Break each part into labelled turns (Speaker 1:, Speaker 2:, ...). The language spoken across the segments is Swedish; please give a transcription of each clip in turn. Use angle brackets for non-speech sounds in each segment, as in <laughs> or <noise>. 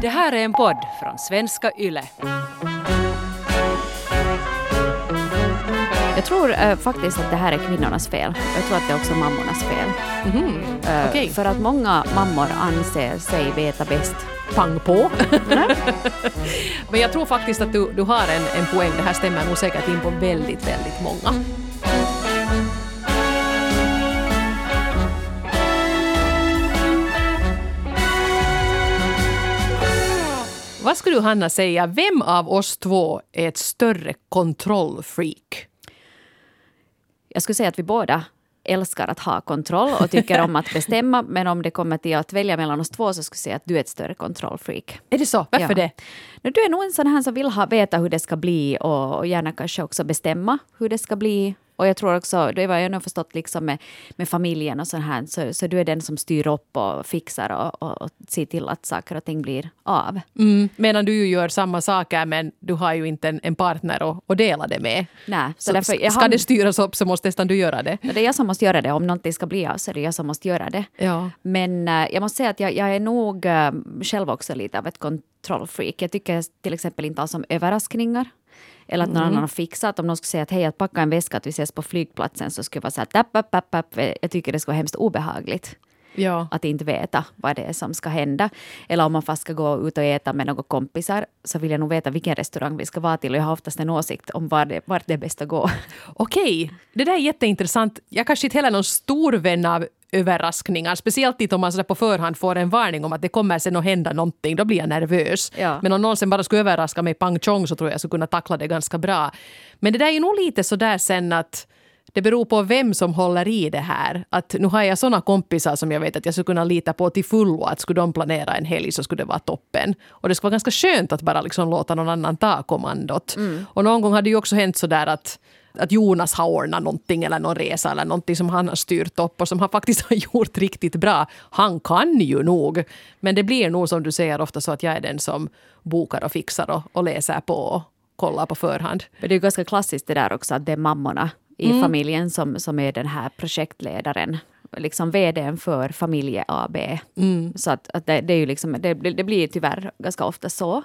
Speaker 1: Det här är en podd från svenska YLE.
Speaker 2: Jag tror eh, faktiskt att det här är kvinnornas fel. Jag tror att det är också mammornas fel. Eh,
Speaker 3: okej.
Speaker 2: För att många mammor anser sig veta bäst.
Speaker 3: pang på. <laughs> Men jag tror faktiskt att du, du har en, en poäng. Det här stämmer nog säkert in på väldigt, väldigt många. Vad skulle du Hanna säga, vem av oss två är ett större kontrollfreak?
Speaker 2: Jag skulle säga att vi båda älskar att ha kontroll och tycker om att bestämma. <laughs> Men om det kommer till att välja mellan oss två så skulle jag säga att du är ett större kontrollfreak.
Speaker 3: Är det så? Varför
Speaker 2: Ja.
Speaker 3: det?
Speaker 2: Nu, Du är nog en sån här som vill ha, veta hur det ska bli och, och gärna kanske också bestämma hur det ska bli. Och jag tror också, det var jag nog förstått liksom med, med familjen och sånt här, så, så du är den som styr upp och fixar och, och, och ser till att saker och ting blir av.
Speaker 3: Mm, medan du ju gör samma saker men du har ju inte en, en partner att, att dela det med.
Speaker 2: Nej, så
Speaker 3: Så
Speaker 2: därför, jag
Speaker 3: ska
Speaker 2: har-
Speaker 3: det styras upp så måste nästan du göra det.
Speaker 2: Det är jag som måste göra det. Om någonting ska bli av så är det jag som måste göra det.
Speaker 3: Ja.
Speaker 2: Men eh, jag måste säga att jag, jag är nog eh, själv också lite av ett kontrollfreak. Jag tycker till exempel inte alls om överraskningar. Eller att någon annan har fixat. Om någon skulle säga att hej, att packa en väska att vi ses på flygplatsen så skulle jag vara så här, tapp, tapp, tapp, tapp. Jag tycker det skulle vara hemskt obehagligt
Speaker 3: Ja.
Speaker 2: att inte veta vad det är som ska hända. Eller om man fast ska gå ut och äta med några kompisar så vill jag nog veta vilken restaurang vi ska vara till och jag har oftast en åsikt om var det, vart det är bäst att gå.
Speaker 3: Okej, det där är jätteintressant. Jag kanske inte heller är någon stor vän av överraskningar. Speciellt om man sådär på förhand får en varning om att det kommer sen att hända någonting. Då blir jag nervös.
Speaker 2: Ja.
Speaker 3: Men om någon sen bara skulle överraska mig pang chong så tror jag jag skulle kunna tackla det ganska bra. Men det där är ju nog lite sådär sen att det beror på vem som håller i det här. Att nu har jag såna kompisar som jag vet att jag skulle kunna lita på till fullo. Att skulle de planera en helg så skulle det vara toppen. Och det skulle vara ganska skönt att bara liksom låta någon annan ta kommandot. Och någon gång hade det ju också hänt sådär att att Jonas har ordnat någonting eller någon resa eller någonting som han har styrt upp och som han <laughs> faktiskt har gjort riktigt bra. Han kan ju nog. Men det blir nog som du säger ofta så att jag är den som bokar och fixar och, och läser på och kollar på förhand.
Speaker 2: Men det är ganska klassiskt det där också att det är mammorna i familjen som, som är den här projektledaren. Liksom vdn för familje AB. Så att, att det, det, är ju liksom, det, blir- det blir tyvärr ganska ofta så.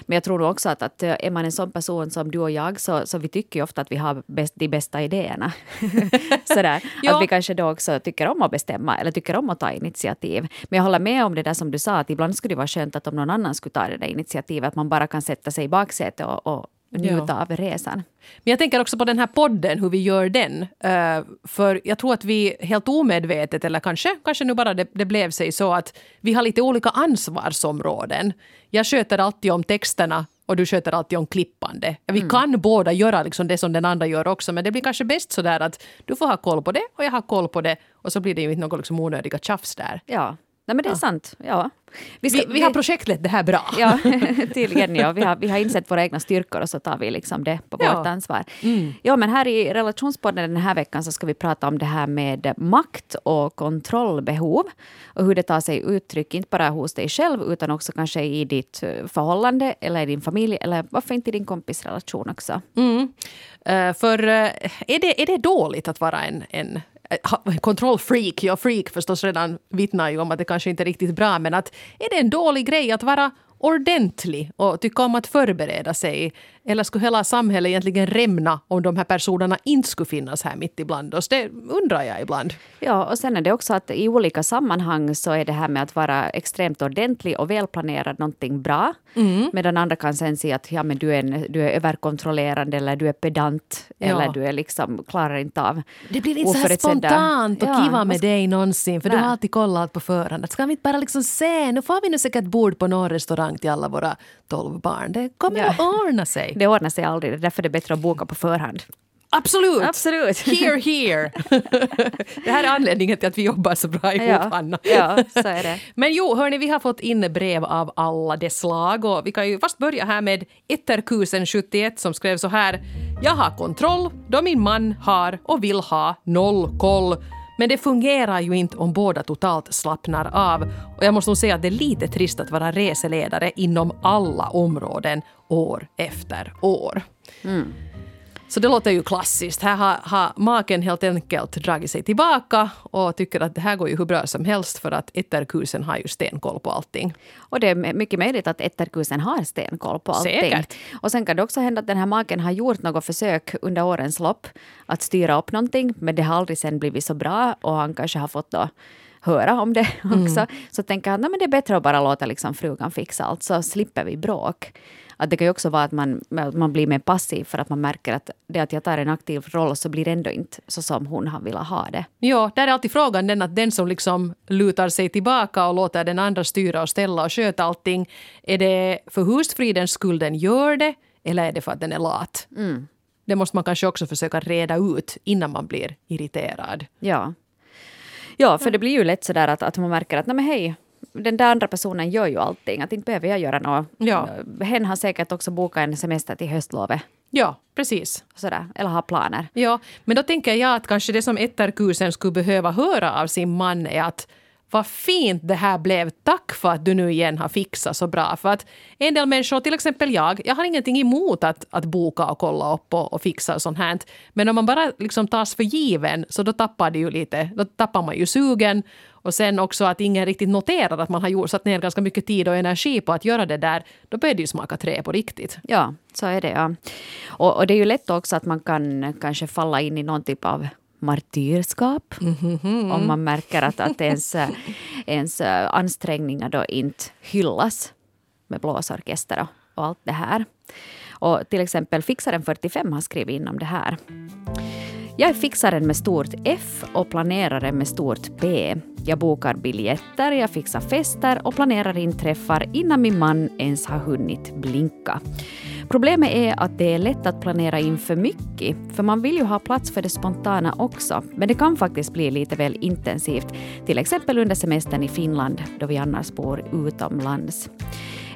Speaker 2: Men jag tror nog också att, att är man en sån person som du och jag så, så vi tycker ofta att vi har bäst, de bästa idéerna. <laughs> Sådär.
Speaker 3: Ja.
Speaker 2: Att vi kanske då också tycker om att bestämma eller tycker om att ta initiativ. Men jag håller med om det där som du sa att ibland skulle det vara skönt att om någon annan skulle ta det där initiativet att man bara kan sätta sig i baksätet och, och njuta av resan.
Speaker 3: Men jag tänker också på den här podden, hur vi gör den. Eh, för jag tror att vi helt omedvetet, eller kanske, kanske nu bara det, det blev sig så att vi har lite olika ansvarsområden. Jag sköter alltid om texterna och du sköter alltid om klippande. Vi kan båda göra liksom det som den andra gör också, men det blir kanske bäst så där att du får ha koll på det och jag har koll på det och så blir det ju inte något liksom onödiga tjafs där.
Speaker 2: Ja, Nej, men det är sant. Ja.
Speaker 3: Vi, vi har projektlett det här bra.
Speaker 2: Ja, <laughs> <laughs> tydligen. Ja. Vi, har, vi har insett våra egna styrkor och så tar vi liksom det på
Speaker 3: Ja.
Speaker 2: vårt ansvar. Ja, men här i relationspodden den här veckan så ska vi prata om det här med makt och kontrollbehov och hur det tar sig uttryck, inte bara hos dig själv utan också kanske i ditt eh, förhållande eller i din familj eller varför inte i din kompisrelation också.
Speaker 3: Eh, för eh, är, det, är det dåligt att vara en, en kontrollfreak? Ja, freak förstås redan vittnar ju om att det kanske inte är riktigt bra, men att är det en dålig grej att vara ordentlig och tycka om att förbereda sig? Eller skulle hela samhället egentligen rämna om de här personerna inte skulle finnas här mitt ibland oss? Det undrar jag ibland.
Speaker 2: Ja, och sen är det också att i olika sammanhang så är det här med att vara extremt ordentlig och välplanerad någonting bra. Medan andra kan sen se att ja, men du, är en, du är överkontrollerande eller du är pedant
Speaker 3: Ja.
Speaker 2: eller du är liksom, klarar inte av
Speaker 3: Det blir inte så här spontant och
Speaker 2: Ja,
Speaker 3: kiva med dig någonsin, för du
Speaker 2: Nej.
Speaker 3: har alltid kollat på förhand. Ska vi inte bara liksom se, nu får vi nu säkert bord på någon restaurang till alla våra tolv barn. Det kommer
Speaker 2: Ja.
Speaker 3: att ordna sig.
Speaker 2: Det ordnar sig aldrig, det är därför det är bättre att boka på förhand.
Speaker 3: Absolut!
Speaker 2: Absolut. <laughs>
Speaker 3: Here, here! <laughs> det här är anledningen till att vi jobbar så bra ihop,
Speaker 2: Ja,
Speaker 3: Hanna.
Speaker 2: ja, så är det. <laughs>
Speaker 3: Men jo, hörni, vi har fått in brev av alla dess slag och vi kan ju först börja här med Etterkusen71 som skrev så här. Jag har kontroll då min man har och vill ha noll koll. Men det fungerar ju inte om båda totalt slappnar av. Och jag måste nog säga att det är lite trist att vara reseledare inom alla områden år efter år. Mm. Så det låter ju klassiskt. Här har, har maken helt enkelt dragit sig tillbaka och tycker att det här går ju hur bra som helst för att Etterkusen har ju stenkoll på allting.
Speaker 2: Och det är mycket möjligt att Etterkusen har stenkoll på allting.
Speaker 3: Säkert.
Speaker 2: Och sen kan det också hända att den här maken har gjort något försök under årens lopp att styra upp någonting, men det har aldrig sen blivit så bra och han kanske har fått då höra om det också. Så tänker han att det är bättre att bara låta liksom frugan fixa allt, så slipper vi bråk. Att det kan ju också vara att man, man blir mer passiv för att man märker att det att jag tar en aktiv roll så blir det ändå inte så som hon har velat ha det.
Speaker 3: Ja, där är alltid frågan den att den som liksom lutar sig tillbaka och låter den andra styra och ställa och sköta allting. Är det för husfridens skull den gör det eller är det för att den är lat? Det måste man kanske också försöka reda ut innan man blir irriterad.
Speaker 2: Ja. Ja, för det blir ju lätt sådär att, att man märker att nej men hej, den där andra personen gör ju allting. Att inte behöver jag göra något.
Speaker 3: Ja.
Speaker 2: Hen har säkert också bokat en semester till höstlovet.
Speaker 3: Ja, precis.
Speaker 2: Sådär, eller har planer.
Speaker 3: Ja, men då tänker jag att kanske det som Etterkusen skulle behöva höra av sin man är att vad fint det här blev, tack för att du nu igen har fixat så bra. För att en del människor, till exempel jag, jag har ingenting emot att, att boka och kolla upp och, och fixa och sånt här. Men om man bara liksom tas för given så då tappar det ju lite, då tappar man ju sugen. Och sen också att ingen riktigt noterar att man har gjort, satt ner ganska mycket tid och energi på att göra det där. Då börjar det ju smaka trä på riktigt.
Speaker 2: Ja, så är det. Ja. Och, och det är ju lätt också att man kan kanske falla in i någon typ av martyrskap. Om man märker att, att ens, <laughs> ens ansträngningar då inte hyllas med blåsorkester och, och allt det här. Och till exempel Fixaren 45 har skrivit in om det här. Jag är fixaren med stort F och planeraren med stort P. Jag bokar biljetter, jag fixar fester och planerar in träffar innan min man ens har hunnit blinka. Problemet är att det är lätt att planera in för mycket, för man vill ju ha plats för det spontana också. Men det kan faktiskt bli lite väl intensivt, till exempel under semestern i Finland då vi annars bor utomlands.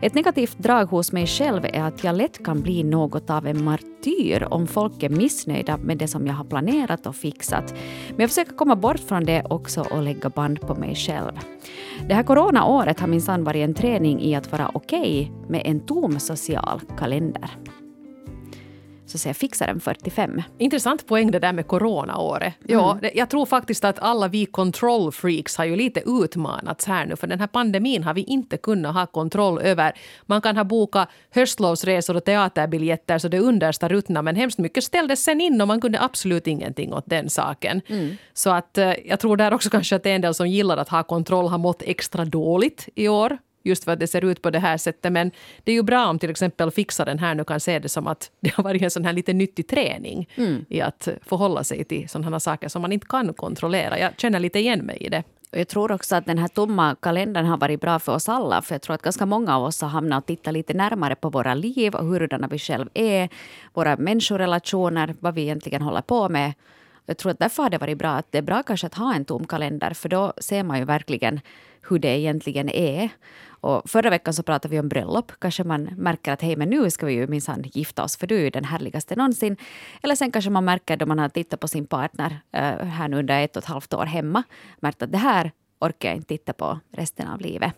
Speaker 2: Ett negativt drag hos mig själv är att jag lätt kan bli något av en martyr om folk är missnöjda med det som jag har planerat och fixat. Men jag försöker komma bort från det också och lägga band på mig själv. Det här coronaåret har minsann varit en träning i att vara okej med en tom social kalender. Så säger fixaren 45.
Speaker 3: Intressant poäng det där med coronaåret. Ja, det- Jag tror faktiskt att alla vi control freaks har ju lite utmanats här nu för den här pandemin har vi inte kunnat ha kontroll över. Man kan ha bokat höstlovsresor och teaterbiljetter så det understa ruttna men hemskt mycket ställdes sen in och man kunde absolut ingenting åt den saken. Så att eh, jag tror där också kanske att det är en del som gillar att ha kontroll har mått extra dåligt i år just för att det ser ut på det här sättet. Men det är ju bra om till exempel fixaren här nu kan se det som att <laughs> det har varit en sån här lite nyttig träning i att förhålla sig till sådana saker som man inte kan kontrollera. Jag känner lite igen mig i det.
Speaker 2: Och jag tror också att den här tomma kalendern har varit bra för oss alla. För jag tror att ganska många av oss har hamnat och tittat lite närmare på våra liv och hurdana vi själv är. Våra människorelationer, vad vi egentligen håller på med. Jag tror att därför har det varit bra att det är bra kanske att ha en tom kalender. För då ser man ju verkligen hur det egentligen är. Och förra veckan så pratade vi om bröllop. Kanske man märker att hej, men nu ska vi ju minsann gifta oss för du är ju den härligaste någonsin. Eller sen kanske man märker då man har tittat på sin partner eh, här nu under ett och ett halvt år hemma. Märkt att det här orkar jag inte titta på resten av livet.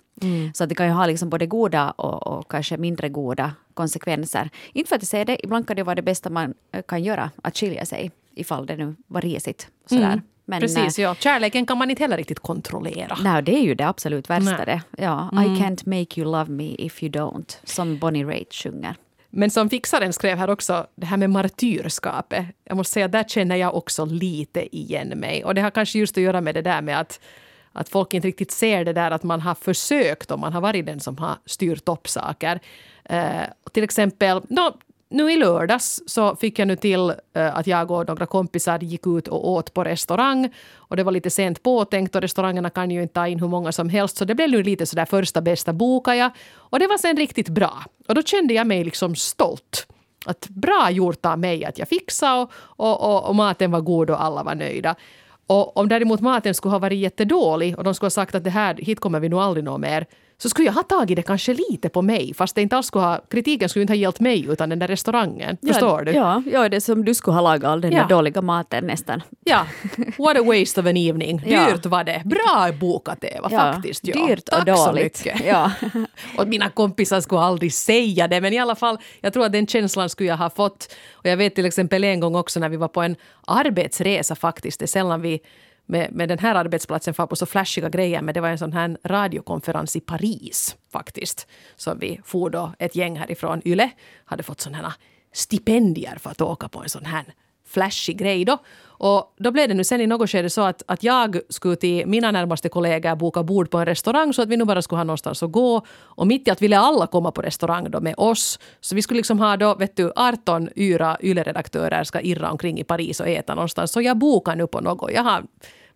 Speaker 2: Så att det kan ju ha liksom både goda och, och kanske mindre goda konsekvenser. Inte för att jag säger det, ibland kan det vara det bästa man eh, kan göra, att skilja sig ifall det nu var risigt. och Sådär. Men,
Speaker 3: Precis,
Speaker 2: eh,
Speaker 3: ja. Kärleken kan man inte heller riktigt kontrollera.
Speaker 2: Nej, det är ju det absolut värsta. Det. Ja, I can't make you love me if you don't, som Bonnie Raitt sjunger.
Speaker 3: Men som fixaren skrev här också, det här med martyrskapet. Jag måste säga, där känner jag också lite igen mig. Och det har kanske just att göra med det där med att, att folk inte riktigt ser det där att man har försökt och man har varit den som har styrt upp saker. Eh, till exempel, no, nu i lördags så fick jag nu till eh, att jag och några kompisar gick ut och åt på restaurang. Och det var lite sent påtänkt och restaurangerna kan ju inte ta in hur många som helst. Så det blev nu lite sådär första bästa boka jag. Och det var sen riktigt bra. Och då kände jag mig liksom stolt. Att bra gjort av mig att jag fixade och, och, och, och maten var god och alla var nöjda. Och om däremot maten skulle ha varit jättedålig och de skulle ha sagt att det här, hit kommer vi nog aldrig nå mer, så skulle jag ha tagit det kanske lite på mig fast det inte alls skulle ha, kritiken skulle inte ha gällt mig utan den där restaurangen. Förstår du?
Speaker 2: Ja, ja, det som du skulle ha lagat all den
Speaker 3: Ja.
Speaker 2: där dåliga maten nästan.
Speaker 3: Ja, <laughs> what a waste of an evening.
Speaker 2: Ja.
Speaker 3: Dyrt var det. Bra bokat Eva,
Speaker 2: Ja,
Speaker 3: faktiskt. Ja.
Speaker 2: dyrt och
Speaker 3: Tack så
Speaker 2: dåligt.
Speaker 3: mycket.
Speaker 2: Ja. <laughs>
Speaker 3: och mina kompisar skulle aldrig säga det, men i alla fall, jag tror att den känslan skulle jag ha fått. Och jag vet till exempel en gång också när vi var på en arbetsresa faktiskt, det är sällan vi med, med den här arbetsplatsen far på så flashiga grejer, men det var en sån här radiokonferens i Paris faktiskt. Som vi for då ett gäng härifrån Yle, hade fått sådana här stipendier för att åka på en sån här flashig grej då. Och då blev det nu sen i något skede så att, att jag skulle till mina närmaste kollegor boka bord på en restaurang så att vi nu bara skulle ha någonstans att gå. Och mitt i att ville alla komma på restaurang då med oss. Så vi skulle liksom ha då, vet du, 18 yra YLE-redaktörer ska irra omkring i Paris och äta någonstans. Så jag bokar nu på något. Jag har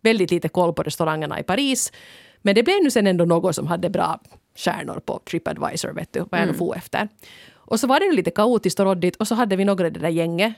Speaker 3: väldigt lite koll på restaurangerna i Paris. Men det blev nu sen ändå något som hade bra stjärnor på Tripadvisor, vet du, vad jag nu for efter. Och så var det lite kaotiskt och råddigt och så hade vi några i det där gänget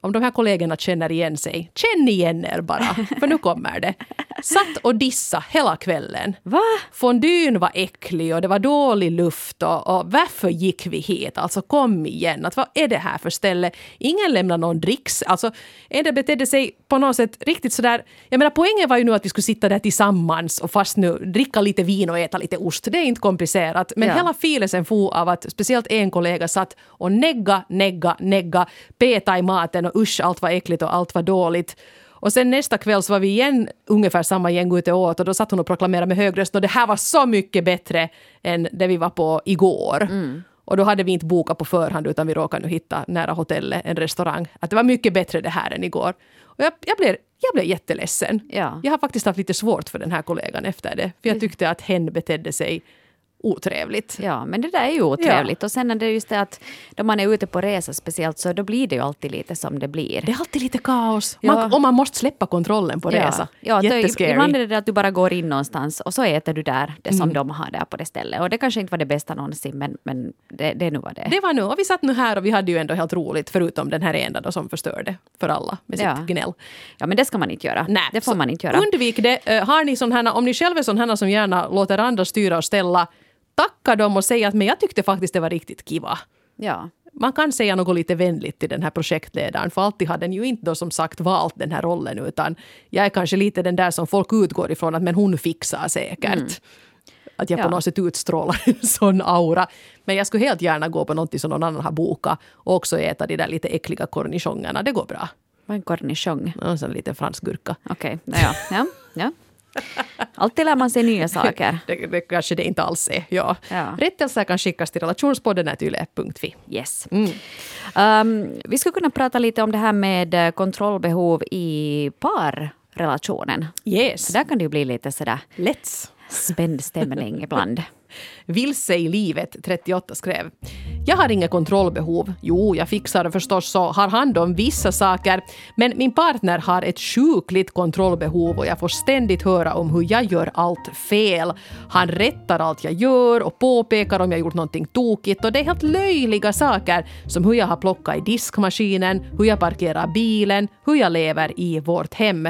Speaker 3: om de här kollegorna känner igen sig, känn igen er bara, för nu kommer det. Satt och dissa hela kvällen.
Speaker 2: Va?
Speaker 3: Fondyn var äcklig och det var dålig luft och, och varför gick vi hit? Alltså kom igen, att vad är det här för ställe? Ingen lämnar någon dricks. Alltså, del betedde sig på något sätt riktigt sådär, jag menar poängen var ju nu att vi skulle sitta där tillsammans och fast nu dricka lite vin och äta lite ost. Det är inte komplicerat. Men
Speaker 2: Ja.
Speaker 3: hela filesen for av att speciellt en kollega satt och negga, negga, negga, peta i maten och usch allt var äckligt och allt var dåligt. Och sen nästa kväll så var vi igen ungefär samma gäng ute och åt och då satt hon och proklamerade med hög röst och det här var så mycket bättre än det vi var på igår. Och då hade vi inte bokat på förhand utan vi råkade nu hitta nära hotellet en restaurang. Att det var mycket bättre det här än igår. Och jag, jag, blev, jag blev jätteledsen.
Speaker 2: Ja.
Speaker 3: Jag har faktiskt haft lite svårt för den här kollegan efter det. För jag tyckte att hen betedde sig otrevligt.
Speaker 2: Ja, men det där är ju otrevligt. Och sen är det just det att då man är ute på resa speciellt så då blir det ju alltid lite som det blir.
Speaker 3: Det är alltid lite kaos.
Speaker 2: Ja.
Speaker 3: Man, och man måste släppa kontrollen på resa.
Speaker 2: Ja,
Speaker 3: Jättescary.
Speaker 2: ibland är det att du bara går in någonstans och så äter du där det
Speaker 3: Mm.
Speaker 2: som de har där på det stället. Och det kanske inte var det bästa någonsin men, men det, det är nu vad det.
Speaker 3: Det var nu, och vi satt nu här och vi hade ju ändå helt roligt förutom den här enda då som förstörde för alla med sitt
Speaker 2: Ja.
Speaker 3: gnäll.
Speaker 2: Ja, men det ska man inte göra.
Speaker 3: Nej,
Speaker 2: det får man inte göra.
Speaker 3: Undvik det. Har ni sån här, om ni själva är här som gärna låter andra styra och ställa, tacka dem och säga att men jag tyckte faktiskt det var riktigt kiva.
Speaker 2: Ja.
Speaker 3: Man kan säga något lite vänligt till den här projektledaren för alltid har den ju inte då som sagt valt den här rollen utan jag är kanske lite den där som folk utgår ifrån att men hon fixar säkert. Att jag på
Speaker 2: Ja.
Speaker 3: något sätt utstrålar <laughs> en sån aura. Men jag skulle helt gärna gå på någonting som någon annan har bokat och också äta de där lite äckliga cornichongerna. Det går bra.
Speaker 2: Vad är en cornichon?
Speaker 3: Och en sån liten fransk gurka.
Speaker 2: Okej, ja, ja, ja. <laughs> Alltid lär man sig nya saker. <laughs>
Speaker 3: Det, det kanske det inte alls är. Ja.
Speaker 2: Ja.
Speaker 3: Rättelser kan skickas till relationspodden yle.fi.
Speaker 2: Yes.
Speaker 3: Mm.
Speaker 2: Um, vi skulle kunna prata lite om det här med eh, kontrollbehov i parrelationen.
Speaker 3: Yes,
Speaker 2: där kan det ju bli lite sådär
Speaker 3: let's.
Speaker 2: spänd stämning ibland. <laughs>
Speaker 3: Vilse i livet 38 skrev. Jag har inga kontrollbehov. Jo, jag fixar förstås och har hand om vissa saker. Men min partner har ett sjukligt kontrollbehov och jag får ständigt höra om hur jag gör allt fel. Han rättar allt jag gör och påpekar om jag gjort någonting tokigt och det är helt löjliga saker som hur jag har plockat i diskmaskinen, hur jag parkerar bilen, hur jag lever i vårt hem.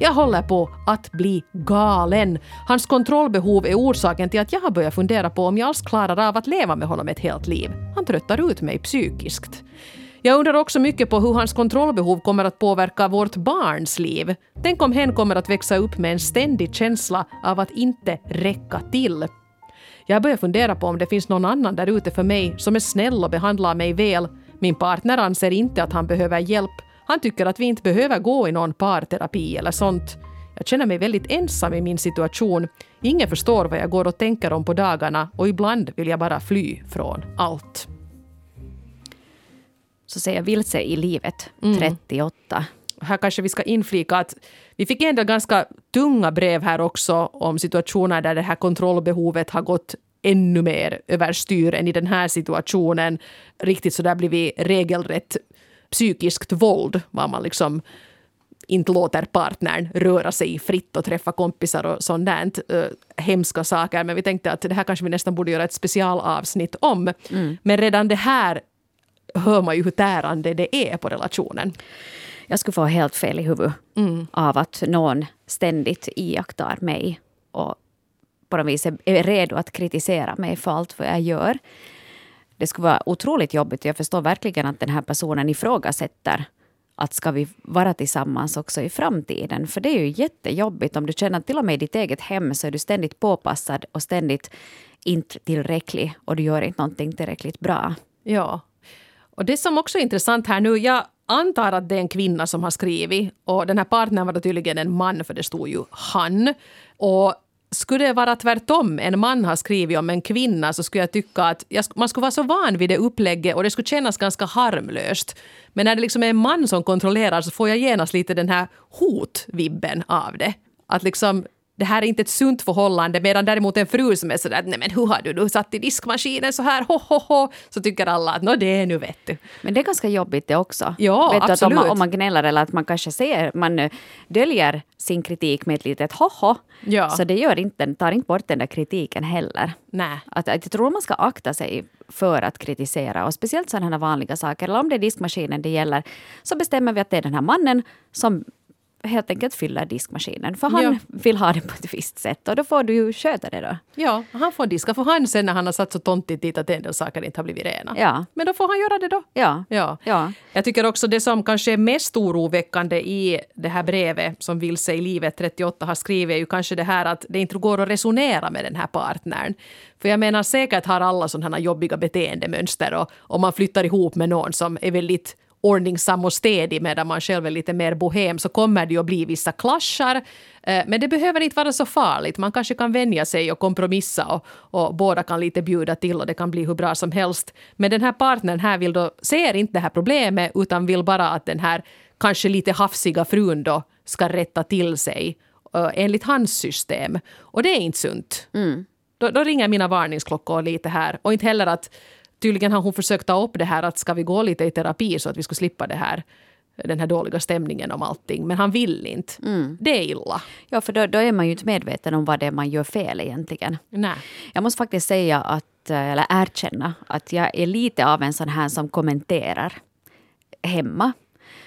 Speaker 3: Jag håller på att bli galen. Hans kontrollbehov är orsaken till att jag har börjat fundera på om jag alls klarar av att leva med honom ett helt liv. Han tröttar ut mig psykiskt. Jag undrar också mycket på hur hans kontrollbehov kommer att påverka vårt barns liv. Tänk om hen kommer att växa upp med en ständig känsla av att inte räcka till. Jag börjar fundera på om det finns någon annan där ute för mig som är snäll och behandlar mig väl. Min partner anser inte att han behöver hjälp. Han tycker att vi inte behöver gå i någon parterapi eller sånt. Jag känner mig väldigt ensam i min situation. Ingen förstår vad jag går och tänker om på dagarna och ibland vill jag bara fly från allt.
Speaker 2: Så säger vilse i livet, 38.
Speaker 3: här kanske vi ska inflika att vi fick en del ganska tunga brev här också om situationer där det här kontrollbehovet har gått ännu mer överstyr än i den här situationen. Riktigt så där blivit regelrätt psykiskt våld, var man liksom inte låter partnern röra sig fritt och träffa kompisar och sånt där, uh, hemska saker. Men vi tänkte att det här kanske vi nästan borde göra ett specialavsnitt om. Men redan det här hör man ju hur tärande det är på relationen.
Speaker 2: Jag skulle få helt fel i huvudet
Speaker 3: Mm.
Speaker 2: av att någon ständigt iakttar mig och på något vis är redo att kritisera mig för allt vad jag gör. Det skulle vara otroligt jobbigt. Jag förstår verkligen att den här personen ifrågasätter att ska vi vara tillsammans också i framtiden? För det är ju jättejobbigt om du känner att till och med i ditt eget hem så är du ständigt påpassad och ständigt inte tillräcklig och du gör inte någonting tillräckligt bra.
Speaker 3: Ja. Och det som också är intressant här nu, jag antar att det är en kvinna som har skrivit och den här partnern var då tydligen en man för det stod ju han. Och skulle det vara tvärtom, en man har skrivit om en kvinna så skulle jag tycka att jag, man skulle vara så van vid det upplägget och det skulle kännas ganska harmlöst. Men när det liksom är en man som kontrollerar så får jag genast lite den här hotvibben av det. Att liksom det här är inte ett sunt förhållande medan däremot en fru som är sådär nej men hur har du nu satt i diskmaskinen så här ho ho ho så tycker alla att nå det är nu vet du.
Speaker 2: Men det är ganska jobbigt det också.
Speaker 3: Ja,
Speaker 2: vet
Speaker 3: absolut.
Speaker 2: Du, att om, man, om man gnäller eller att man kanske ser, man eh, döljer sin kritik med ett litet ho ho.
Speaker 3: Ja.
Speaker 2: Så det gör inte, tar inte bort den där kritiken heller.
Speaker 3: Nej.
Speaker 2: Att, att jag tror man ska akta sig för att kritisera och speciellt sådana här vanliga saker. Eller om det är diskmaskinen det gäller så bestämmer vi att det är den här mannen som helt enkelt fyller diskmaskinen. För han
Speaker 3: Ja.
Speaker 2: vill ha det på ett visst sätt och då får du ju sköta det då.
Speaker 3: Ja, han får diska för han sen när han har satt så tontigt dit att en del saker inte har blivit rena.
Speaker 2: Ja.
Speaker 3: Men då får han göra det då.
Speaker 2: Ja.
Speaker 3: Ja.
Speaker 2: Ja.
Speaker 3: Jag tycker också det som kanske är mest oroväckande i det här brevet som Vilse i livet 38 har skrivit är ju kanske det här att det inte går att resonera med den här partnern. För jag menar säkert har alla sådana här jobbiga beteendemönster och om man flyttar ihop med någon som är väldigt ordningsam och städig medan man själv är lite mer bohem så kommer det ju att bli vissa klaschar. Eh, Men det behöver inte vara så farligt. Man kanske kan vänja sig och kompromissa och, och båda kan lite bjuda till och det kan bli hur bra som helst. Men den här partnern här vill då, ser inte det här problemet utan vill bara att den här kanske lite hafsiga frun då ska rätta till sig eh, enligt hans system. Och det är inte sunt. Då, då ringer mina varningsklockor lite här. Och inte heller att tydligen har hon försökt ta upp det här att ska vi gå lite i terapi så att vi skulle slippa det här den här dåliga stämningen om allting. Men han vill inte. Det är illa.
Speaker 2: Ja, för då, då är man ju inte medveten om vad det är man gör fel egentligen.
Speaker 3: Nej.
Speaker 2: Jag måste faktiskt säga att, eh, eller erkänna, att jag är lite av en sån här som kommenterar hemma.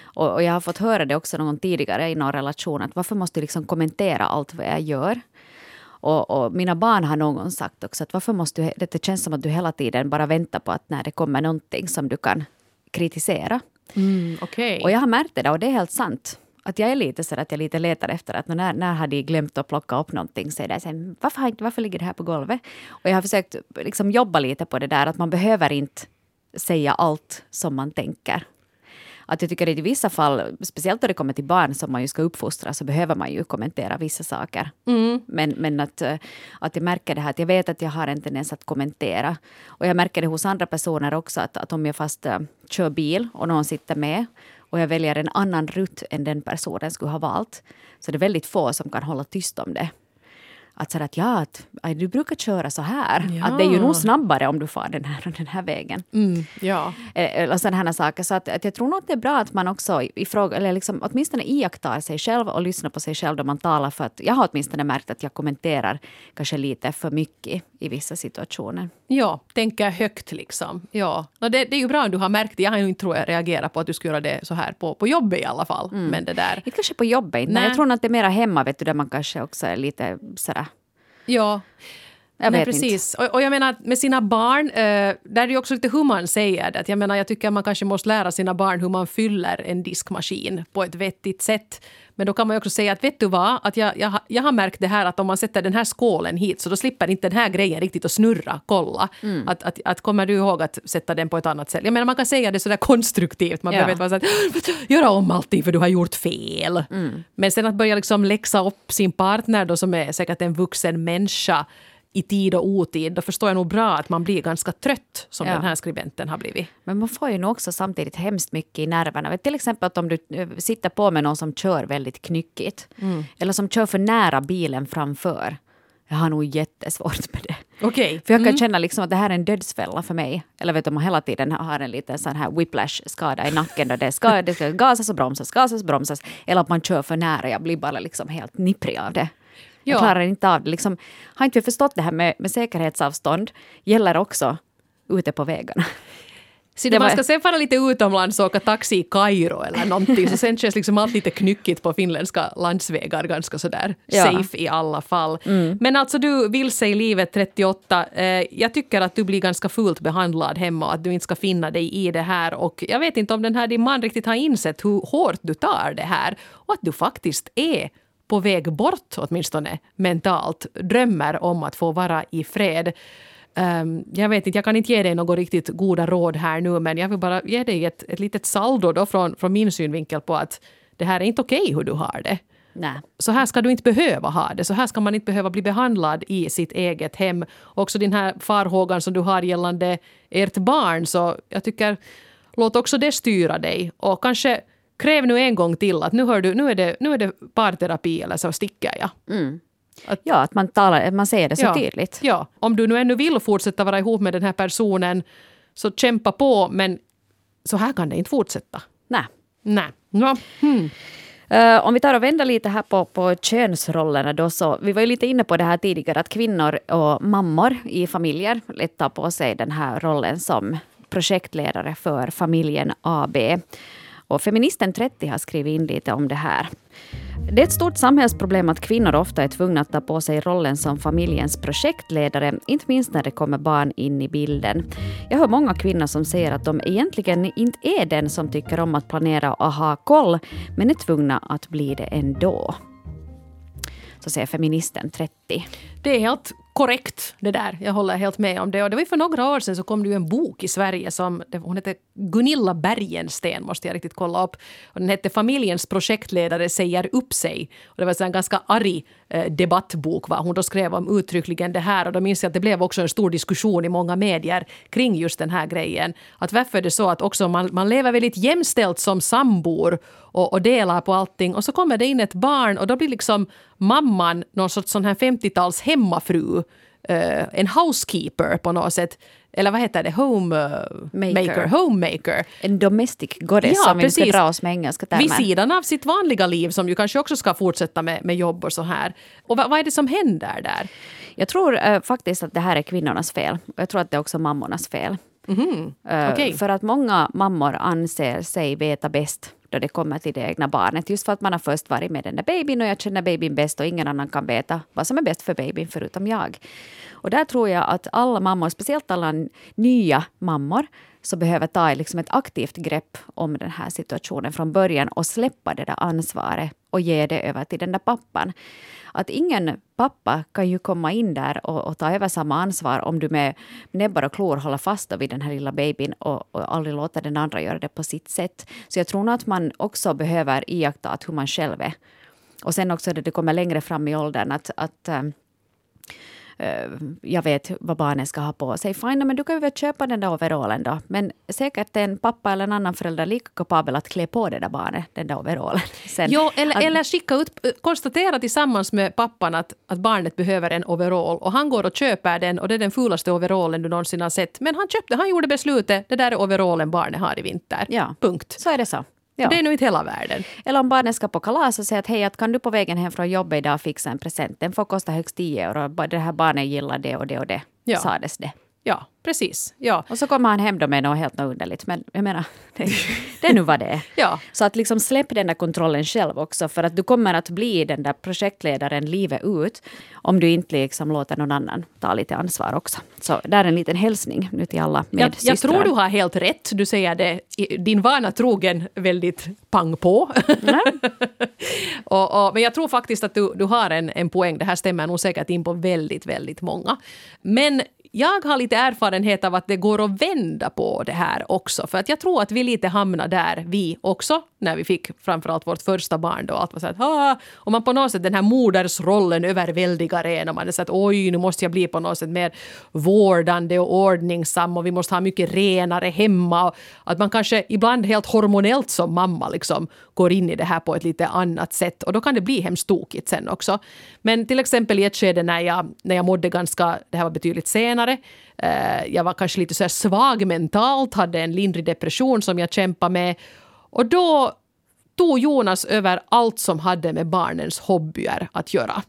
Speaker 2: Och, och jag har fått höra det också någon tidigare i någon relation, att varför måste du liksom kommentera allt vad jag gör? Och, och mina barn har någon gång sagt också att varför måste du, det känns som att du hela tiden bara väntar på att när det kommer någonting som du kan kritisera.
Speaker 3: Mm, Okej.
Speaker 2: Och jag har märkt det där och det är helt sant. Att jag är lite så att jag lite letar efter att när, när har de glömt att plocka upp någonting så är det sen, varför, varför ligger det här på golvet? Och jag har försökt liksom jobba lite på det där att man behöver inte säga allt som man tänker. Att jag tycker att i vissa fall, speciellt när det kommer till barn som man ju ska uppfostra, så behöver man ju kommentera vissa saker. Men, men att, eh, att jag märker det här, att jag vet att jag har en tendens att kommentera. Och jag märker det hos andra personer också, att, att om jag fast uh, kör bil och någon sitter med och jag väljer en annan rutt än den personen skulle ha valt, så det är väldigt få som kan hålla tyst om det. Att säga att ja, att, du brukar köra så här.
Speaker 3: Ja.
Speaker 2: Att det är ju nog snabbare om du far den här, den här vägen.
Speaker 3: Mm, ja.
Speaker 2: Eh, Eller sådana här saker. Så att, att jag tror nog att det är bra att man också ifråga, eller liksom, åtminstone iakttar sig själv och lyssnar på sig själv då man talar. För att jag har åtminstone märkt att jag kommenterar kanske lite för mycket i vissa situationer.
Speaker 3: ja, tänker högt liksom. Ja. No, det, det är ju bra om du har märkt det. Jag har ju inte tror jag reagerat på att du skulle göra det så här på, på jobbet i alla fall. Men det där.
Speaker 2: Inte kanske på jobbet, men jag tror att det är mera hemma vet du, där man kanske också är lite sådär.
Speaker 3: Ja.
Speaker 2: Jag
Speaker 3: Nej, precis. Och, och jag menar med sina barn, eh, där är det också lite hur man säger det. Att Jag menar, jag tycker man kanske måste lära sina barn hur man fyller en diskmaskin på ett vettigt sätt. Men då kan man också säga att vet du vad, att jag, jag, har- jag har märkt det här att om man sätter den här skålen hit så då slipper inte den här grejen riktigt att snurra, kolla. Att, att, att kommer du ihåg att sätta den på ett annat sätt? Jag menar man kan säga det sådär konstruktivt, man
Speaker 2: Ja.
Speaker 3: behöver inte vara så att göra om allting för du har gjort fel. Men sen att börja liksom läxa upp sin partner då som är säkert en vuxen människa i tid och otid, då förstår jag nog bra att man blir ganska trött som
Speaker 2: Ja.
Speaker 3: den här skribenten har blivit.
Speaker 2: Men man får ju nog också samtidigt hemskt mycket i nerverna. Till exempel att om du eh, sitter på med någon som kör väldigt knyckigt. Eller som kör för nära bilen framför. Jag har nog jättesvårt med det.
Speaker 3: Okej.
Speaker 2: För jag kan känna liksom att det här är en dödsfälla för mig. Eller vet du, man hela tiden har en liten sån här whiplash-skada i nacken. Då det, ska, det ska gasas och bromsas, gasas och bromsas. Eller att man kör för nära. Jag blir bara liksom helt nipprig av det. Jag
Speaker 3: Ja.
Speaker 2: klarar inte av det. Liksom, har inte vi förstått det här med, med säkerhetsavstånd? Gäller också ute på vägarna.
Speaker 3: Så
Speaker 2: Det
Speaker 3: man ska sen fara lite utomlands och åka taxi i Kairo eller någonting så sen känns liksom allt lite knyckigt på finländska landsvägar ganska sådär
Speaker 2: Ja.
Speaker 3: safe i alla fall. Men alltså du vilse i livet 38, eh, jag tycker att du blir ganska fult behandlad hemma och att du inte ska finna dig i det här och jag vet inte om den här din man riktigt har insett hur hårt du tar det här och att du faktiskt är på väg bort åtminstone mentalt, drömmer om att få vara i fred. Ehm, jag vet inte, jag kan inte ge dig några riktigt goda råd här nu men jag vill bara ge dig ett, ett litet saldo då från, från min synvinkel på att det här är inte okej hur du har det.
Speaker 2: Nej.
Speaker 3: Så här ska du inte behöva ha det. Så här ska man inte behöva bli behandlad i sitt eget hem. Också den här farhågan som du har gällande ert barn. Så jag tycker, låt också det styra dig. Och kanske kräv nu en gång till att nu, hör du, nu, är, det, nu är det parterapi eller så sticker jag.
Speaker 2: Ja, att man, talar, att man säger det så
Speaker 3: ja.
Speaker 2: tydligt.
Speaker 3: Ja, om du nu ännu vill fortsätta vara ihop med den här personen så kämpa på men så här kan det inte fortsätta.
Speaker 2: Nej.
Speaker 3: Nej. Ja. Hmm.
Speaker 2: Eh, om vi tar och vänder lite här på, på könsrollerna då så, vi var ju lite inne på det här tidigare att kvinnor och mammor i familjer lätt tar på sig den här rollen som projektledare för familjen AB. Och Feministen 30 har skrivit in lite om det här. Det är ett stort samhällsproblem att kvinnor ofta är tvungna att ta på sig rollen som familjens projektledare, inte minst när det kommer barn in i bilden. Jag hör många kvinnor som säger att de egentligen inte är den som tycker om att planera och ha koll, men är tvungna att bli det ändå. Så säger feministen 30.
Speaker 3: Det är helt korrekt det där. Jag håller helt med om det. Och det var för några år sedan så kom det ju en bok i Sverige som hon heter Gunilla Bergensten måste jag riktigt kolla upp. Och den hette Familjens projektledare säger upp sig. Och det var en ganska arg eh, debattbok. vad Hon då skrev om uttryckligen det här och då minns jag att det blev också en stor diskussion i många medier kring just den här grejen. Att varför är det så att också man, man lever väldigt jämställt som sambor och, och delar på allting och så kommer det in ett barn och då blir liksom mamman någon sorts sån här 50-tals hemmafru, Uh, en housekeeper på något sätt. Eller vad heter det? Home eh,
Speaker 2: Maker.
Speaker 3: maker. Homemaker.
Speaker 2: En domestic goddess
Speaker 3: Ja,
Speaker 2: om vi ska dra oss med engelska termer.
Speaker 3: Vid sidan av sitt vanliga liv som ju kanske också ska fortsätta med, med jobb och så här. Och vad, vad är det som händer där?
Speaker 2: Jag tror eh, faktiskt att det här är kvinnornas fel. Jag tror att det är också mammornas fel. Eh,
Speaker 3: Okej.
Speaker 2: För att många mammor anser sig veta bäst då det kommer till det egna barnet. Just för att man har först varit med den där babyn och jag känner babyn bäst och ingen annan kan veta vad som är bäst för babyn förutom jag. Och där tror jag att alla mammor, speciellt alla nya mammor, så behöver ta liksom ett aktivt grepp om den här situationen från början och släppa det där ansvaret och ge det över till den där pappan. Att ingen pappa kan ju komma in där och, och ta över samma ansvar om du med näbbar och klor håller fast vid den här lilla babyn och, och aldrig låter den andra göra det på sitt sätt. Så jag tror nog att man också behöver iaktta hur man själv är. Och sen också när det kommer längre fram i åldern att, att ähm, jag vet vad barnet ska ha på sig. Fine, men du kan ju väl köpa den där overallen då. Men säkert en pappa eller en annan förälder lika kapabel att klä på det där barnet, den där overallen. <laughs> Sen,
Speaker 3: Jo, eller,
Speaker 2: att-
Speaker 3: eller skicka ut, konstatera tillsammans med pappan att, att barnet behöver en overall och han går och köper den och det är den fulaste overallen du någonsin har sett. Men han köpte, han gjorde beslutet, det där är overallen barnet har i vinter.
Speaker 2: Ja.
Speaker 3: Punkt.
Speaker 2: Så är det så. Ja.
Speaker 3: Det är nog inte hela världen.
Speaker 2: Eller om barnet ska på kalas och säger att hej, att kan du på vägen hem från jobbet idag fixa en present? Den får kosta högst 10 euro. Det här barnet gillar det och det och det.
Speaker 3: Ja.
Speaker 2: Sades det.
Speaker 3: Ja, precis. Ja.
Speaker 2: Och så kommer han hem då med något helt något underligt. Men jag menar, <laughs> det, det är nu vad det är. <laughs>
Speaker 3: Ja.
Speaker 2: Så att liksom släpp den där kontrollen själv också. För att du kommer att bli den där projektledaren livet ut. Om du inte liksom låter någon annan ta lite ansvar också. Så där är en liten hälsning nu till alla
Speaker 3: Jag,
Speaker 2: medsystrar.
Speaker 3: jag tror du har helt rätt. Du säger det din vana trogen väldigt pang på. <laughs> och, och, men jag tror faktiskt att du, du har en, en poäng. Det här stämmer nog säkert in på väldigt, väldigt många. Men jag har lite erfarenhet av att det går att vända på det här också. För att jag tror att vi lite hamnar där, vi också, när vi fick framförallt vårt första barn. Då, allt var så att, ah, och man på något sätt, den här modersrollen överväldigar en och man är så att oj, nu måste jag bli på något sätt mer vårdande och ordningsam och vi måste ha mycket renare hemma. Och att man kanske ibland helt hormonellt som mamma liksom går in i det här på ett lite annat sätt och då kan det bli hemskt tokigt sen också. Men till exempel i ett skede när jag, när jag mådde ganska, det här var betydligt senare, eh, jag var kanske lite så här svag mentalt, hade en lindrig depression som jag kämpade med och då tog Jonas över allt som hade med barnens hobbyer att göra.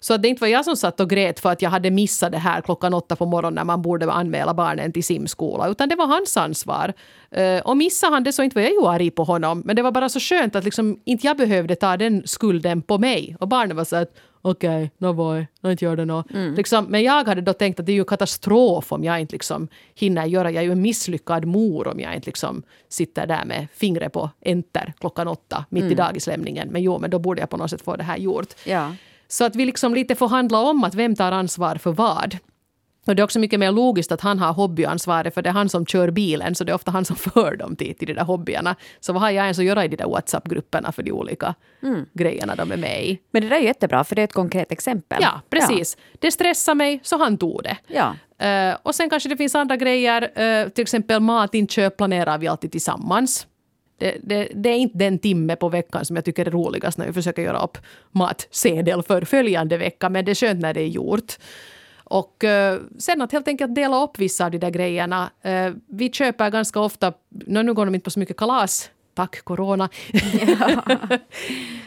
Speaker 3: Så att det inte var jag som satt och grät för att jag hade missat det här klockan åtta på morgonen när man borde anmäla barnen till simskola, utan det var hans ansvar. Uh, och missade han det så inte var jag ju arg på honom, men det var bara så skönt att liksom inte jag behövde ta den skulden på mig. Och barnen var så att okej, okay, no voi, no inte gör det nå. Mm. Liksom, men jag hade då tänkt att det är ju katastrof om jag inte liksom hinner göra, jag är ju en misslyckad mor om jag inte liksom sitter där med fingret på enter klockan åtta mitt mm. i dagislämningen. Men jo, men då borde jag på något sätt få det här gjort.
Speaker 2: Ja.
Speaker 3: Så att vi liksom lite får handla om att vem tar ansvar för vad. Och det är också mycket mer logiskt att han har hobbyansvaret för det är han som kör bilen så det är ofta han som <laughs> för dem till, till de där hobbyerna. Så vad har jag ens att göra i de där WhatsApp-grupperna för de olika mm. grejerna de är med i?
Speaker 2: Men det där är jättebra för det är ett konkret exempel.
Speaker 3: Ja, precis. Ja. Det stressar mig så han tog det.
Speaker 2: Ja.
Speaker 3: Uh, och sen kanske det finns andra grejer, uh, till exempel matinköp planerar vi alltid tillsammans. Det, det, det, är inte den timme på veckan som jag tycker är roligast när vi försöker göra upp matsedel för följande vecka, men det är skönt när det är gjort. Och uh, sen att helt enkelt dela upp vissa av de där grejerna. Uh, vi köper ganska ofta, nu går de inte på så mycket kalas, tack corona.
Speaker 2: Ja. <laughs>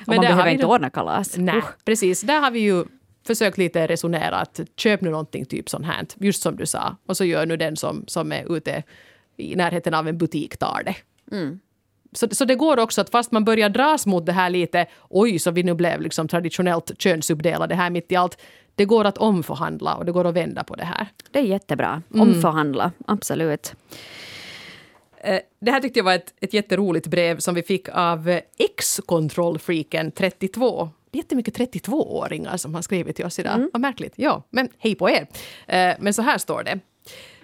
Speaker 2: Men man behöver inte ordna kalas.
Speaker 3: Nej, uh. precis. Där har vi ju försökt lite resonera att köp nu någonting typ sånt här, just som du sa. Och så gör nu den som, som är ute i närheten av en butik tar det.
Speaker 2: Mm.
Speaker 3: Så, så det går också att fast man börjar dras mot det här lite, oj så vi nu blev liksom traditionellt könsuppdelade här mitt i allt, det går att omförhandla och det går att vända på det här.
Speaker 2: Det är jättebra. Mm. Omförhandla, mm. absolut.
Speaker 3: Eh, det här tyckte jag var ett, ett jätteroligt brev som vi fick av ex-kontrollfreaken 32. Det är jättemycket 32-åringar som har skrivit till oss idag. Mm. Vad märkligt. Ja, men hej på er. Eh, men så här står det.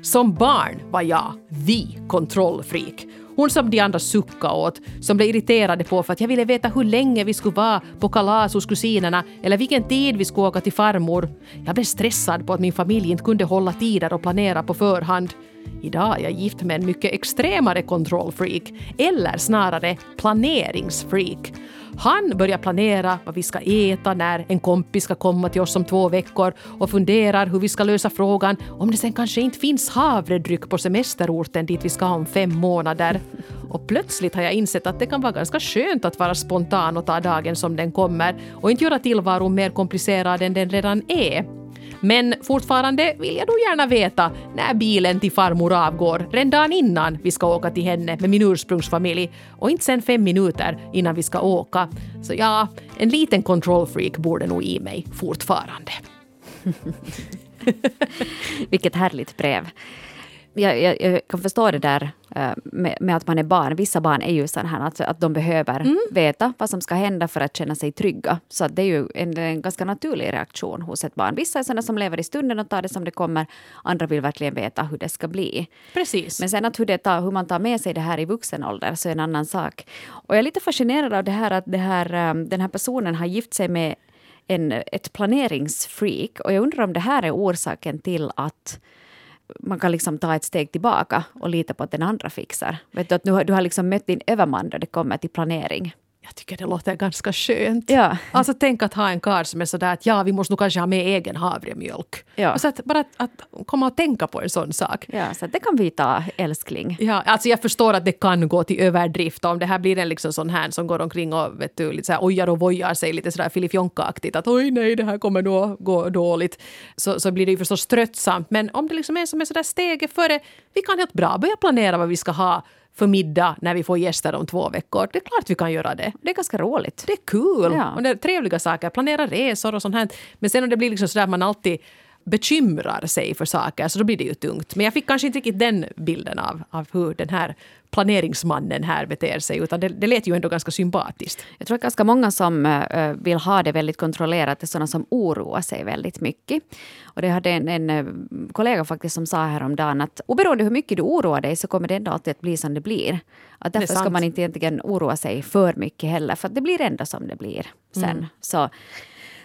Speaker 3: Som barn var jag the kontrollfreak hon som de andra suckade åt, som blev irriterade på för att jag ville veta hur länge vi skulle vara på kalas hos kusinerna eller vilken tid vi skulle åka till farmor. Jag blev stressad på att min familj inte kunde hålla tider och planera på förhand. Idag är jag gift med en mycket extremare kontrollfreak, eller snarare planeringsfreak. Han börjar planera vad vi ska äta när en kompis ska komma till oss om två veckor och funderar hur vi ska lösa frågan om det sen kanske inte finns havredryck på semesterorten dit vi ska om fem månader. Och plötsligt har jag insett att det kan vara ganska skönt att vara spontan och ta dagen som den kommer och inte göra tillvaron mer komplicerad än den redan är. Men fortfarande vill jag nog gärna veta när bilen till farmor avgår, redan dagen innan vi ska åka till henne med min ursprungsfamilj och inte sen fem minuter innan vi ska åka. Så ja, en liten kontrollfreak borde nog i mig fortfarande. <laughs>
Speaker 2: Vilket härligt brev jag, jag, jag, kan förstå det där uh, med, med, att man är barn. Vissa barn är ju sådana här att, att de behöver mm. veta vad som ska hända för att känna sig trygga. Så det är ju en, en ganska naturlig reaktion hos ett barn. Vissa är sådana som lever i stunden och tar det som det kommer. Andra vill verkligen veta hur det ska bli.
Speaker 3: Precis.
Speaker 2: Men sen att hur, det tar, hur man tar med sig det här i vuxen ålder så är en annan sak. Och jag är lite fascinerad av det här att det här, um, den här personen har gift sig med en, ett planeringsfreak. Och jag undrar om det här är orsaken till att man kan liksom ta ett steg tillbaka och lita på att den andra fixar. Vet du, att du, du har liksom mött din överman då det kommer till planering.
Speaker 3: Jag tycker det låter ganska skönt.
Speaker 2: Ja.
Speaker 3: Alltså tänk att ha en karl som är sådär att ja, vi måste nog kanske ha med egen havremjölk.
Speaker 2: Ja.
Speaker 3: Och så att, bara att, att komma och tänka på en sån sak.
Speaker 2: Ja, så det kan vi ta älskling.
Speaker 3: Ja, alltså jag förstår att det kan gå till överdrift om det här blir en liksom sån här som går omkring och vet du, lite så här ojar och vojar sig lite sådär filifjonka-aktigt att oj nej, det här kommer nog gå dåligt. Så, så blir det ju förstås tröttsamt. Men om det liksom är som är sådär steget före, vi kan helt bra börja planera vad vi ska ha för middag när vi får gäster om två veckor. Det är klart vi kan göra det.
Speaker 2: Det är ganska roligt.
Speaker 3: Det är kul. Ja. Och det är trevliga saker. Planera resor och sånt här. Men sen om det blir liksom sådär att man alltid bekymrar sig för saker så då blir det ju tungt. Men jag fick kanske inte riktigt den bilden av, av hur den här planeringsmannen här beter sig, utan det, det lät ju ändå ganska sympatiskt.
Speaker 2: Jag tror att ganska många som äh, vill ha det väldigt kontrollerat är sådana som oroar sig väldigt mycket. Och det hade en, en äh, kollega faktiskt som sa häromdagen att oberoende hur mycket du oroar dig så kommer det ändå alltid att bli som det blir. Att därför ska man inte egentligen oroa sig för mycket heller, för det blir ändå som det blir sen. Mm. Så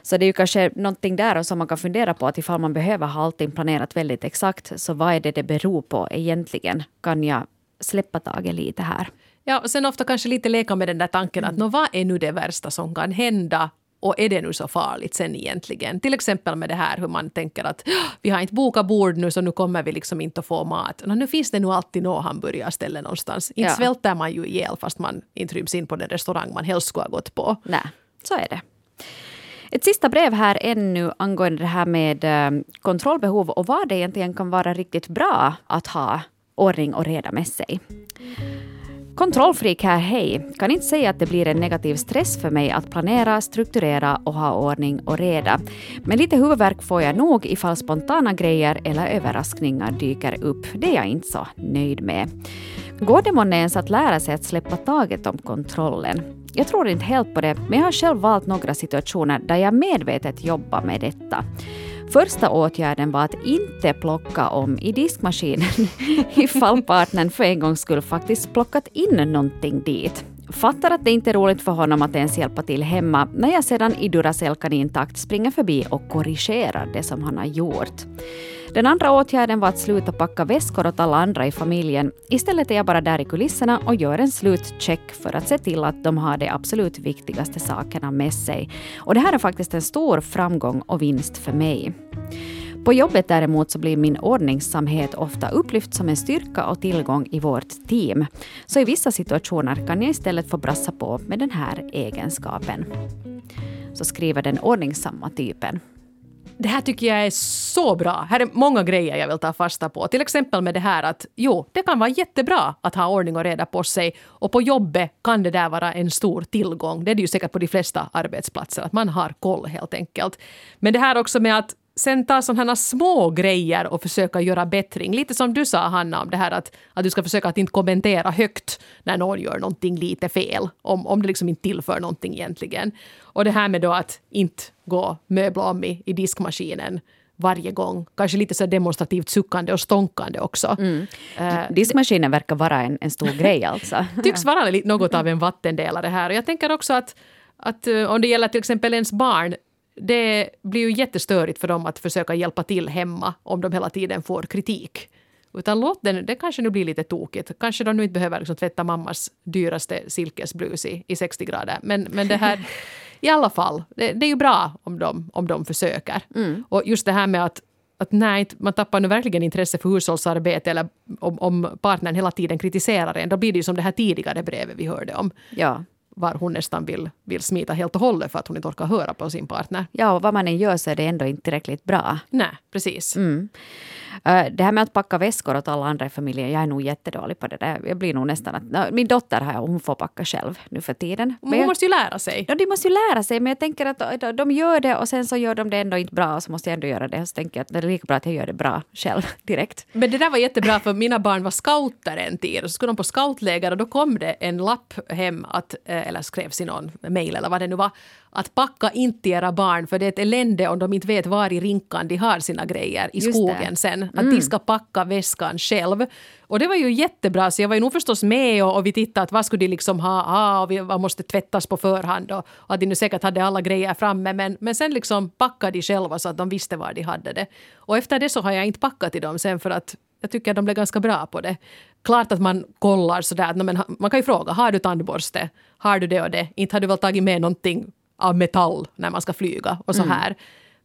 Speaker 2: så det är ju kanske någonting där som man kan fundera på att ifall man behöver ha allting planerat väldigt exakt, så vad är det det beror på egentligen? Kan jag släppa taget lite här?
Speaker 3: Ja, och sen ofta kanske lite leka med den där tanken att mm. vad är nu det värsta som kan hända och är det nu så farligt sen egentligen? Till exempel med det här hur man tänker att vi har inte bokat bord nu så nu kommer vi liksom inte att få mat. No, nu finns det nog alltid något hamburgarställe någonstans. Inte ja. svälter man ju ihjäl fast man inte ryms in på den restaurang man helst skulle ha gått på.
Speaker 2: Nej, så är det. Ett sista brev här ännu angående det här med ehm, kontrollbehov och vad det egentligen kan vara riktigt bra att ha ordning och reda med sig. Kontrollfreak här, hej. Kan inte säga att det blir en negativ stress för mig att planera, strukturera och ha ordning och reda. Men lite huvudvärk får jag nog ifall spontana grejer eller överraskningar dyker upp. Det är jag inte så nöjd med. Går det månne ens att lära sig att släppa taget om kontrollen? Jag tror inte helt på det, men jag har själv valt några situationer där jag medvetet jobbar med detta. Första åtgärden var att inte plocka om i diskmaskinen <laughs> ifall partnern för en gångs skull faktiskt plockat in någonting dit. Fattar att det inte är roligt för honom att ens hjälpa till hemma när jag sedan i Duracell-kanintakt springer förbi och korrigerar det som han har gjort. Den andra åtgärden var att sluta packa väskor åt alla andra i familjen. Istället är jag bara där i kulisserna och gör en slutcheck för att se till att de har de absolut viktigaste sakerna med sig. Och det här är faktiskt en stor framgång och vinst för mig. På jobbet däremot så blir min ordningsamhet ofta upplyft som en styrka och tillgång i vårt team. Så i vissa situationer kan jag istället få brassa på med den här egenskapen. Så skriver den ordningsamma typen.
Speaker 3: Det här tycker jag är så bra. Här är många grejer jag vill ta fasta på. Till exempel med det här att jo, det kan vara jättebra att ha ordning och reda på sig. Och på jobbet kan det där vara en stor tillgång. Det är det ju säkert på de flesta arbetsplatser, att man har koll helt enkelt. Men det här också med att sen ta sådana små grejer och försöka göra bättring. Lite som du sa Hanna om det här att, att du ska försöka att inte kommentera högt när någon gör någonting lite fel. Om, om det liksom inte tillför någonting egentligen. Och det här med då att inte gå möbla om i, i diskmaskinen varje gång. Kanske lite så demonstrativt suckande och stånkande också. Mm.
Speaker 2: Uh, Diskmaskinen verkar vara en, en stor grej <laughs> alltså.
Speaker 3: tycks vara något av en vattendelare här. Och jag tänker också att, att uh, om det gäller till exempel ens barn det blir ju jättestörigt för dem att försöka hjälpa till hemma om de hela tiden får kritik. Utan låt den, det kanske nu blir lite tokigt. Kanske de nu inte behöver liksom tvätta mammas dyraste silkesblus i, i 60 grader. Men, men det här, i alla fall, det, det, är ju bra om de, om de försöker. Mm. Och just det här med att att nej, man tappar nu verkligen intresse för hushållsarbete eller om, om partnern hela tiden kritiserar en, då blir det ju som det här tidigare brevet vi hörde om.
Speaker 2: Ja
Speaker 3: var hon nästan vill, vill smita helt och hållet för att hon inte orkar höra på sin partner.
Speaker 2: Ja, och vad man än gör så är det ändå inte tillräckligt bra.
Speaker 3: Nej, precis.
Speaker 2: Mm. Det här med att packa väskor åt alla andra i familjen, jag är nog jättedålig på det där. Jag blir nog nästan att... Min dotter har hon får packa själv nu för tiden.
Speaker 3: Men hon jag, måste ju lära sig.
Speaker 2: Ja, de måste ju lära sig, men jag tänker att de gör det och sen så gör de det ändå inte bra och så måste jag ändå göra det. Och så tänker jag att det är lika bra att jag gör det bra själv <laughs> direkt.
Speaker 3: Men det där var jättebra för mina barn var scouter en tid och så skulle de på scoutläger och då kom det en lapp hem att, eh, eller skrevs i någon mail eller vad det nu var, att packa inte era barn för det är ett elände om de inte vet var i rinkan de har sina grejer i Just skogen det. sen. Att mm. de ska packa väskan själv. Och det var ju jättebra så jag var ju nog förstås med och, och vi tittade att vad skulle de liksom ha, ha och vi, vad måste tvättas på förhand och, och att de nu säkert hade alla grejer framme men, men sen liksom packade de själva så att de visste var de hade det. Och efter det så har jag inte packat till dem sen för att jag tycker att de blev ganska bra på det. Klart att man kollar sådär, men man kan ju fråga, har du tandborste? Har du det och det? Inte har du väl tagit med någonting av metall när man ska flyga och så mm. här.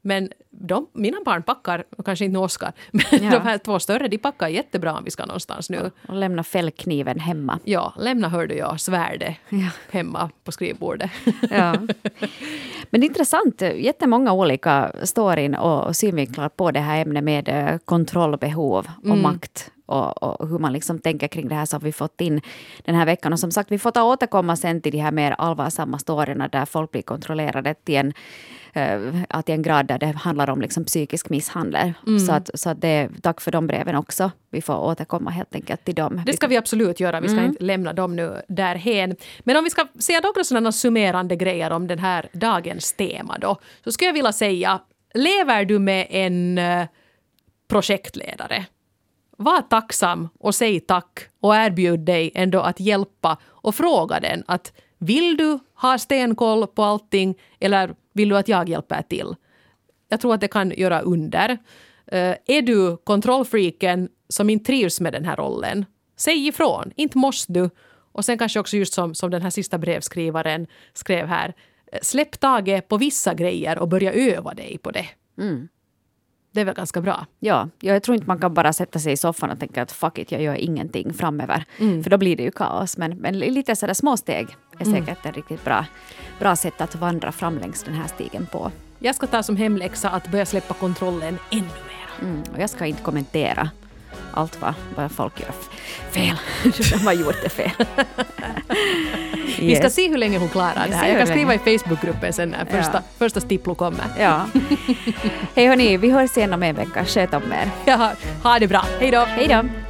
Speaker 3: Men de, mina barn packar, kanske inte Oskar, <laughs> men ja. de här två större de packar jättebra om vi ska någonstans nu.
Speaker 2: Och lämna fällkniven hemma.
Speaker 3: Ja, lämna hörde jag svärdet ja. hemma på skrivbordet. <laughs>
Speaker 2: Ja. Men intressant, jättemånga olika storyn och synvinklar på det här ämnet med eh, kontrollbehov och mm. makt och, och, hur man liksom tänker kring det här som vi fått in den här veckan. Och som sagt, vi får ta återkomma sen till de här mer allvarsamma storyna där folk blir kontrollerade till en, uh, till en grad där det handlar om liksom psykisk misshandel. Mm. Så, att, så att det, tack för de breven också. Vi får återkomma helt enkelt till dem.
Speaker 3: Det ska vi absolut göra. Vi ska mm. inte lämna dem nu därhen. Men om vi ska säga några sådana summerande grejer om den här dagens tema då. Så skulle jag vilja säga, lever du med en uh, projektledare var tacksam och säg tack och erbjud dig ändå att hjälpa och fråga den att vill du ha stenkoll på allting eller vill du att jag hjälper till? Jag tror att det kan göra under. Uh, är du kontrollfreaken som inte trivs med den här rollen, säg ifrån. Inte måste du. Och sen kanske också just som, som den här sista brevskrivaren skrev här, släpp taget på vissa grejer och börja öva dig på det. Mm det är väl ganska bra.
Speaker 2: Ja, jag tror inte man kan bara sätta sig i soffan och tänka att fuck it, jag gör ingenting framöver. För då blir det ju kaos. Men, men lite sådär små steg är säkert ett riktigt bra, bra sätt att vandra fram längs den här stigen på.
Speaker 3: Jag ska ta som hemläxa att börja släppa kontrollen ännu mer.
Speaker 2: Mm, och jag ska inte kommentera allt vad, vad folk gör fel. <laughs> De har gjort det fel. <laughs>
Speaker 3: Vi ska
Speaker 2: Yes.
Speaker 3: se hur länge hon klarar det här. Jag kan skriva i. Facebookgruppen sen när första,
Speaker 2: Ja.
Speaker 3: första Stiplo kommer. <laughs>
Speaker 2: Ja. <laughs> Hej hörni, vi hörs igen om en vecka. Sköt om er.
Speaker 3: Ja, ha det bra. Hej då!
Speaker 2: Hej då!